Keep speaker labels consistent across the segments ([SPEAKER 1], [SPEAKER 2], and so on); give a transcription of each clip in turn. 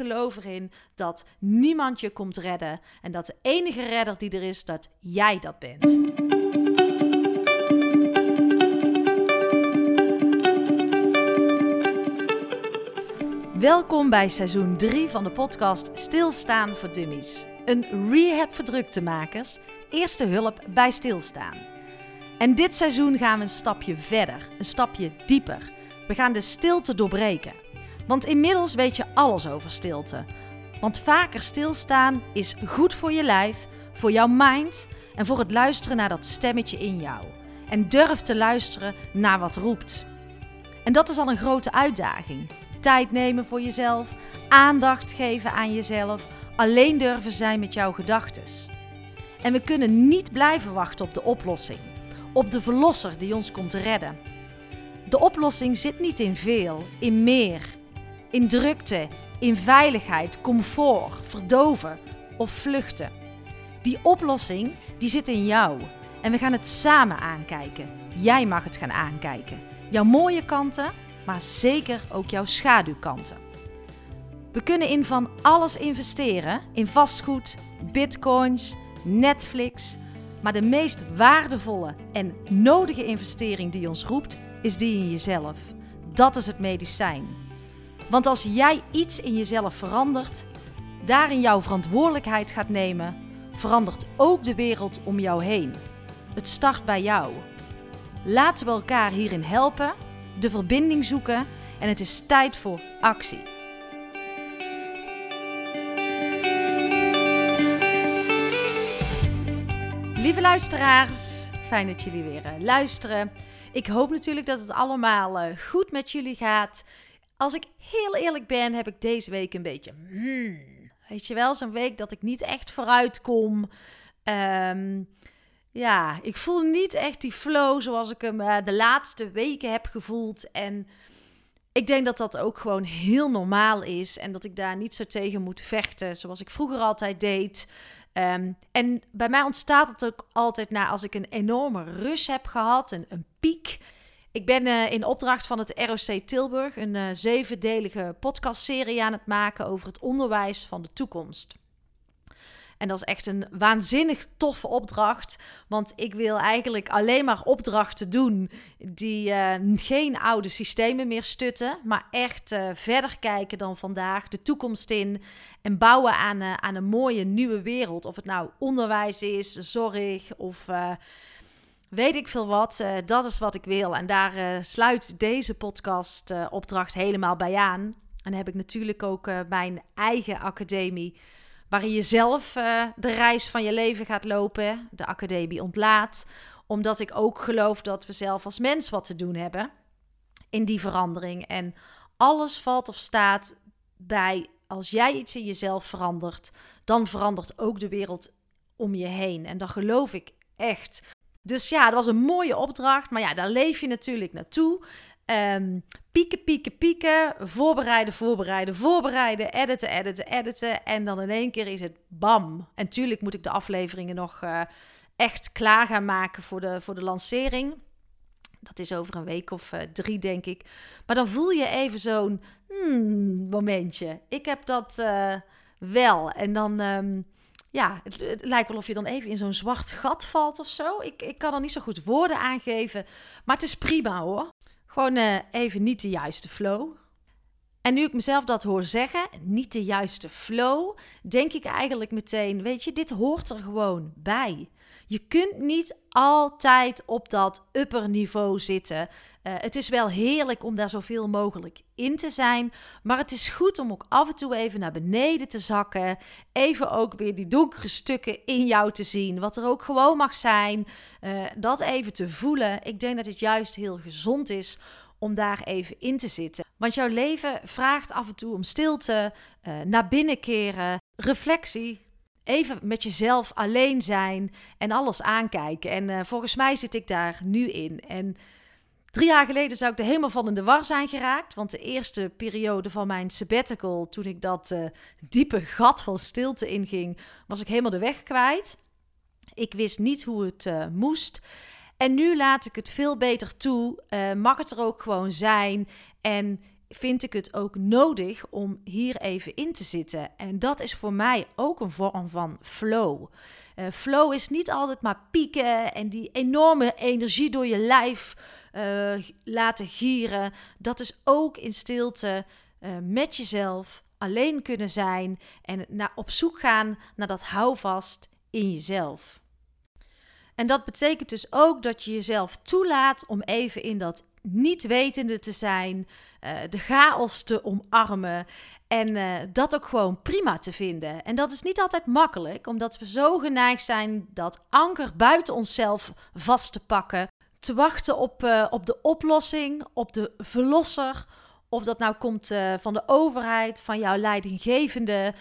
[SPEAKER 1] geloof erin dat niemand je komt redden en dat de enige redder die er is, dat jij dat bent. Welkom bij seizoen 3 van de podcast Stilstaan voor Dummies. Een rehab voor druktemakers, eerste hulp bij stilstaan. En dit seizoen gaan we een stapje verder, een stapje dieper. We gaan de stilte doorbreken. Want inmiddels weet je alles over stilte. Want vaker stilstaan is goed voor je lijf, voor jouw mind en voor het luisteren naar dat stemmetje in jou. En durf te luisteren naar wat roept. En dat is al een grote uitdaging. Tijd nemen voor jezelf, aandacht geven aan jezelf, alleen durven zijn met jouw gedachten. En we kunnen niet blijven wachten op de oplossing, op de verlosser die ons komt redden. De oplossing zit niet in veel, in meer, in drukte, in veiligheid, comfort, verdoven of vluchten. Die oplossing die zit in jou en we gaan het samen aankijken. Jij mag het gaan aankijken. Jouw mooie kanten, maar zeker ook jouw schaduwkanten. We kunnen in van alles investeren: in vastgoed, bitcoins, Netflix. Maar de meest waardevolle en nodige investering die ons roept, is die in jezelf. Dat is het medicijn. Want als jij iets in jezelf verandert, daarin jouw verantwoordelijkheid gaat nemen, verandert ook de wereld om jou heen. Het start bij jou. Laten we elkaar hierin helpen, de verbinding zoeken en het is tijd voor actie. Lieve luisteraars, fijn dat jullie weer uh, luisteren. Ik hoop natuurlijk dat het allemaal uh, goed met jullie gaat. Als ik heel eerlijk ben, heb ik deze week een beetje. Hmm, weet je wel, zo'n week dat ik niet echt vooruit kom. Um, ja, ik voel niet echt die flow zoals ik hem uh, de laatste weken heb gevoeld. En ik denk dat dat ook gewoon heel normaal is. En dat ik daar niet zo tegen moet vechten zoals ik vroeger altijd deed. Um, en bij mij ontstaat het ook altijd na als ik een enorme rush heb gehad, een, een piek. Ik ben uh, in opdracht van het ROC Tilburg een uh, zevendelige podcastserie aan het maken over het onderwijs van de toekomst. En dat is echt een waanzinnig toffe opdracht. Want ik wil eigenlijk alleen maar opdrachten doen die uh, geen oude systemen meer stutten. Maar echt verder kijken dan vandaag, de toekomst in. En bouwen aan, aan een mooie nieuwe wereld. Of het nou onderwijs is, zorg of weet ik veel wat. dat is wat ik wil. En daar sluit deze podcast opdracht helemaal bij aan. En dan heb ik natuurlijk ook mijn eigen academie waarin je zelf de reis van je leven gaat lopen, de academie ontlaat. Omdat ik ook geloof dat we zelf als mens wat te doen hebben in die verandering. En alles valt of staat bij als jij iets in jezelf verandert, dan verandert ook de wereld om je heen. En dat geloof ik echt. Dus ja, dat was een mooie opdracht. Maar ja, daar leef je natuurlijk naartoe. Um, pieken, pieken, pieken. Voorbereiden, voorbereiden, voorbereiden. Editen, editen, editen. En dan in één keer is het bam. En tuurlijk moet ik de afleveringen nog uh, echt klaar gaan maken voor de, voor de lancering. Dat is over een week of uh, drie, denk ik. Maar dan voel je even zo'n hmm, momentje. Ik heb dat uh, wel. En dan. Um, ja, het, lijkt wel of je dan even in zo'n zwart gat valt of zo. Ik, ik kan er niet zo goed woorden aan geven. Maar het is prima hoor. Gewoon uh, even niet de juiste flow. En nu ik mezelf dat hoor zeggen, niet de juiste flow, denk ik eigenlijk meteen: weet je, dit hoort er gewoon bij. Je kunt niet altijd op dat upper niveau zitten. Uh, het is wel heerlijk om daar zoveel mogelijk in te zijn. Maar het is goed om ook af en toe even naar beneden te zakken. Even ook weer die donkere stukken in jou te zien. Wat er ook gewoon mag zijn. Uh, dat even te voelen. Ik denk dat het juist heel gezond is om daar even in te zitten. Want jouw leven vraagt af en toe om stilte, uh, naar binnen keren, reflectie. Even met jezelf alleen zijn en alles aankijken. En uh, volgens mij zit ik daar nu in. En drie jaar geleden zou ik er helemaal van in de war zijn geraakt. Want de eerste periode van mijn sabbatical, toen ik dat uh, diepe gat van stilte inging, was ik helemaal de weg kwijt. Ik wist niet hoe het uh, moest. En nu laat ik het veel beter toe. Mag het er ook gewoon zijn. En vind ik het ook nodig om hier even in te zitten. En dat is voor mij ook een vorm van flow. Uh, flow is niet altijd maar pieken en die enorme energie door je lijf uh, laten gieren. Dat is ook in stilte uh, met jezelf alleen kunnen zijn en naar, op zoek gaan naar dat houvast in jezelf. En dat betekent dus ook dat je jezelf toelaat om even in dat niet wetende te zijn, uh, de chaos te omarmen en uh, dat ook gewoon prima te vinden. En dat is niet altijd makkelijk, omdat we zo geneigd zijn dat anker buiten onszelf vast te pakken, te wachten op, uh, op de oplossing, op de verlosser. Of dat nou komt van de overheid, van jouw leidinggevende,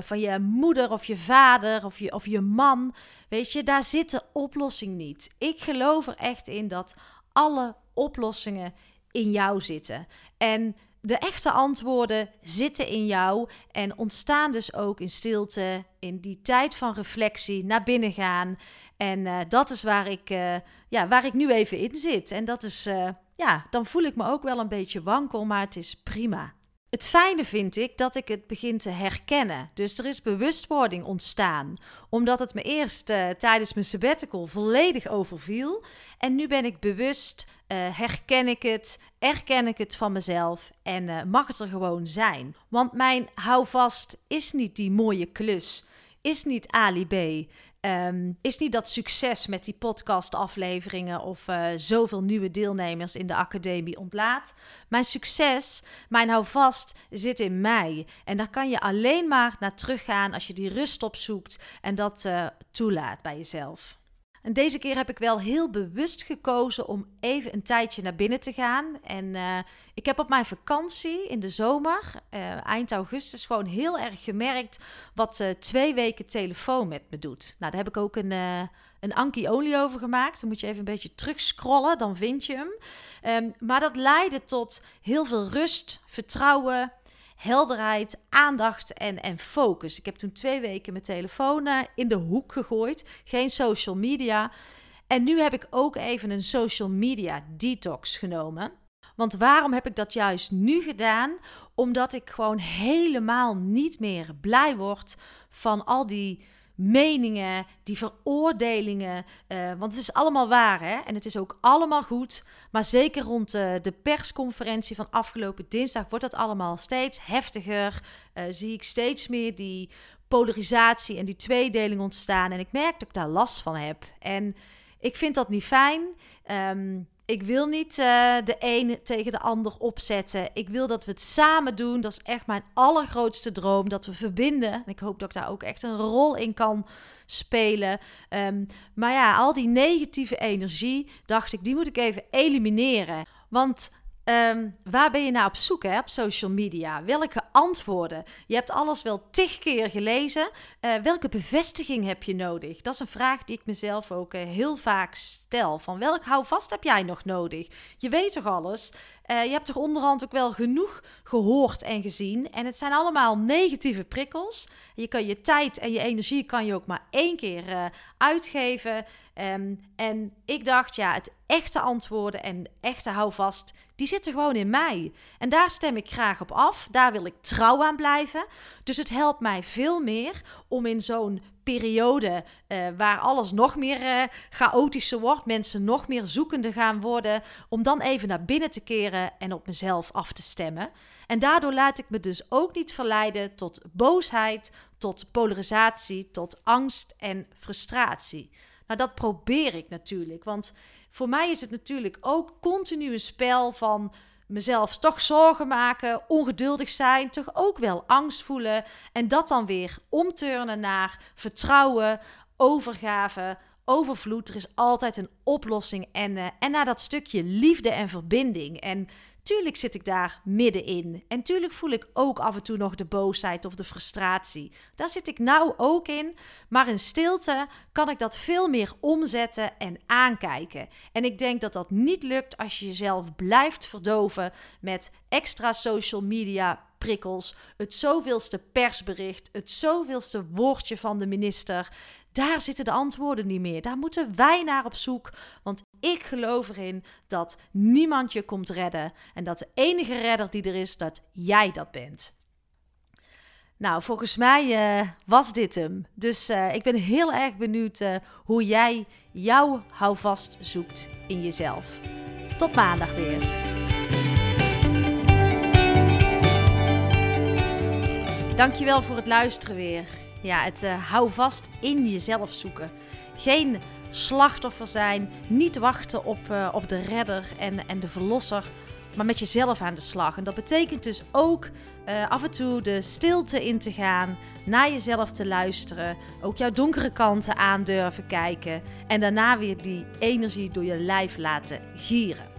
[SPEAKER 1] van je moeder of je vader of je, of je man. Weet je, daar zit de oplossing niet. Ik geloof er echt in dat alle oplossingen in jou zitten. En de echte antwoorden zitten in jou en ontstaan dus ook in stilte, in die tijd van reflectie, naar binnen gaan. En uh, dat is waar ik, uh, ja, waar ik nu even in zit. En dat is, uh, ja, dan voel ik me ook wel een beetje wankel, maar het is prima. Het fijne vind ik dat ik het begin te herkennen. Dus er is bewustwording ontstaan. Omdat het me eerst uh, tijdens mijn sabbatical volledig overviel. En nu ben ik bewust, uh, herken ik het, erken ik het van mezelf en uh, mag het er gewoon zijn. Want mijn houvast is niet die mooie klus, is niet Ali B. Um, is niet dat succes met die podcastafleveringen of uh, zoveel nieuwe deelnemers in de academie ontlaat. Mijn succes, mijn houvast, zit in mij. En daar kan je alleen maar naar teruggaan als je die rust opzoekt en dat uh, toelaat bij jezelf. En deze keer heb ik wel heel bewust gekozen om even een tijdje naar binnen te gaan. En uh, ik heb op mijn vakantie in de zomer, uh, eind augustus, gewoon heel erg gemerkt wat uh, twee weken telefoon met me doet. Nou, daar heb ik ook een, een Anki Olie over gemaakt. Dan moet je even een beetje terugscrollen, dan vind je hem. Um, maar dat leidde tot heel veel rust, vertrouwen, helderheid, aandacht en, en focus. Ik heb toen twee weken mijn telefoon uh, in de hoek gegooid. Geen social media. En nu heb ik ook even een social media detox genomen. Want waarom heb ik dat juist nu gedaan? Omdat ik gewoon helemaal niet meer blij word van al die meningen, die veroordelingen. Uh, want het is allemaal waar hè? en het is ook allemaal goed. Maar zeker rond uh, de persconferentie van afgelopen dinsdag wordt dat allemaal steeds heftiger. Uh, zie ik steeds meer die polarisatie en die tweedeling ontstaan. En ik merk dat ik daar last van heb. En ik vind dat niet fijn. Um, ik wil niet uh, de een tegen de ander opzetten. Ik wil dat we het samen doen. Dat is echt mijn allergrootste droom. Dat we verbinden. En ik hoop dat ik daar ook echt een rol in kan spelen. Um, maar ja, al die negatieve energie, dacht ik, die moet ik even elimineren. Want Um, waar ben je nou op zoek hè, op social media? Welke antwoorden? Je hebt alles wel tig keer gelezen. Uh, welke bevestiging heb je nodig? Dat is een vraag die ik mezelf ook uh, heel vaak stel. Van welk houvast heb jij nog nodig? Je weet toch alles? Uh, je hebt toch onderhand ook wel genoeg gehoord en gezien. En het zijn allemaal negatieve prikkels. Je kan je tijd en je energie kan je ook maar één keer uitgeven. Um, en ik dacht, ja, het echte antwoorden en echte houvast, die zitten gewoon in mij. En daar stem ik graag op af. Daar wil ik trouw aan blijven. Dus het helpt mij veel meer om in zo'n periode uh, waar alles nog meer uh, chaotischer wordt, mensen nog meer zoekende gaan worden, om dan even naar binnen te keren en op mezelf af te stemmen. En daardoor laat ik me dus ook niet verleiden tot boosheid, tot polarisatie, tot angst en frustratie. Nou, dat probeer ik natuurlijk. Want voor mij is het natuurlijk ook continu een spel van mezelf toch zorgen maken, ongeduldig zijn, toch ook wel angst voelen. En dat dan weer omturnen naar vertrouwen, overgave, overvloed. Er is altijd een oplossing. En, uh, en naar dat stukje liefde en verbinding. En Tuurlijk zit ik daar middenin. En tuurlijk voel ik ook af en toe nog de boosheid of de frustratie. Daar zit ik nou ook in. Maar in stilte kan ik dat veel meer omzetten en aankijken. En ik denk dat dat niet lukt als je jezelf blijft verdoven met extra social media prikkels, het zoveelste persbericht, het zoveelste woordje van de minister. Daar zitten de antwoorden niet meer. Daar moeten wij naar op zoek. Want ik geloof erin dat niemand je komt redden. En dat de enige redder die er is, dat jij dat bent. Nou, volgens mij uh, was dit hem. Dus uh, ik ben heel erg benieuwd uh, hoe jij jouw houvast zoekt in jezelf. Tot maandag weer. Dankjewel voor het luisteren weer. Ja, het hou vast in jezelf zoeken. Geen slachtoffer zijn, niet wachten op, op de redder en, en de verlosser maar met jezelf aan de slag. En dat betekent dus ook uh, af en toe de stilte in te gaan, naar jezelf te luisteren, ook jouw donkere kanten aan durven kijken en daarna weer die energie door je lijf laten gieren.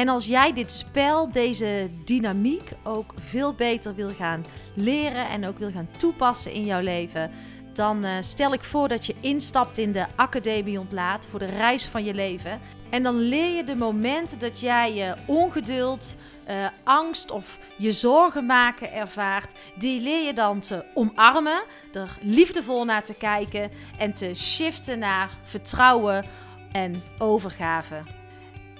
[SPEAKER 1] En als jij dit spel, deze dynamiek ook veel beter wil gaan leren en ook wil gaan toepassen in jouw leven, dan uh, stel ik voor dat je instapt in de Academie Ontlaat voor de reis van je leven. En dan leer je de momenten dat jij je ongeduld, uh, angst of je zorgen maken ervaart, die leer je dan te omarmen, er liefdevol naar te kijken en te shiften naar vertrouwen en overgave.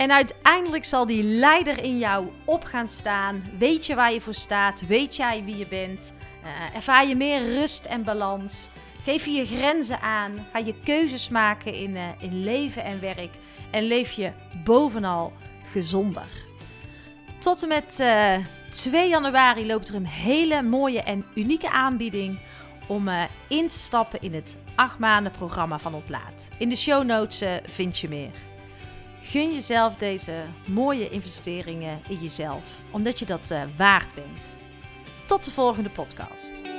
[SPEAKER 1] En uiteindelijk zal die leider in jou op gaan staan. Weet je waar je voor staat? Weet jij wie je bent? Uh, ervaar je meer rust en balans? Geef je je grenzen aan. Ga je keuzes maken in, uh, in leven en werk. En leef je bovenal gezonder. Tot en met uh, eh, 2 januari loopt er een hele mooie en unieke aanbieding om in te stappen in het 8 maanden programma van Ontlaat. In de show notes vind je meer. Gun jezelf deze mooie investeringen in jezelf, omdat je dat waard bent. Tot de volgende podcast.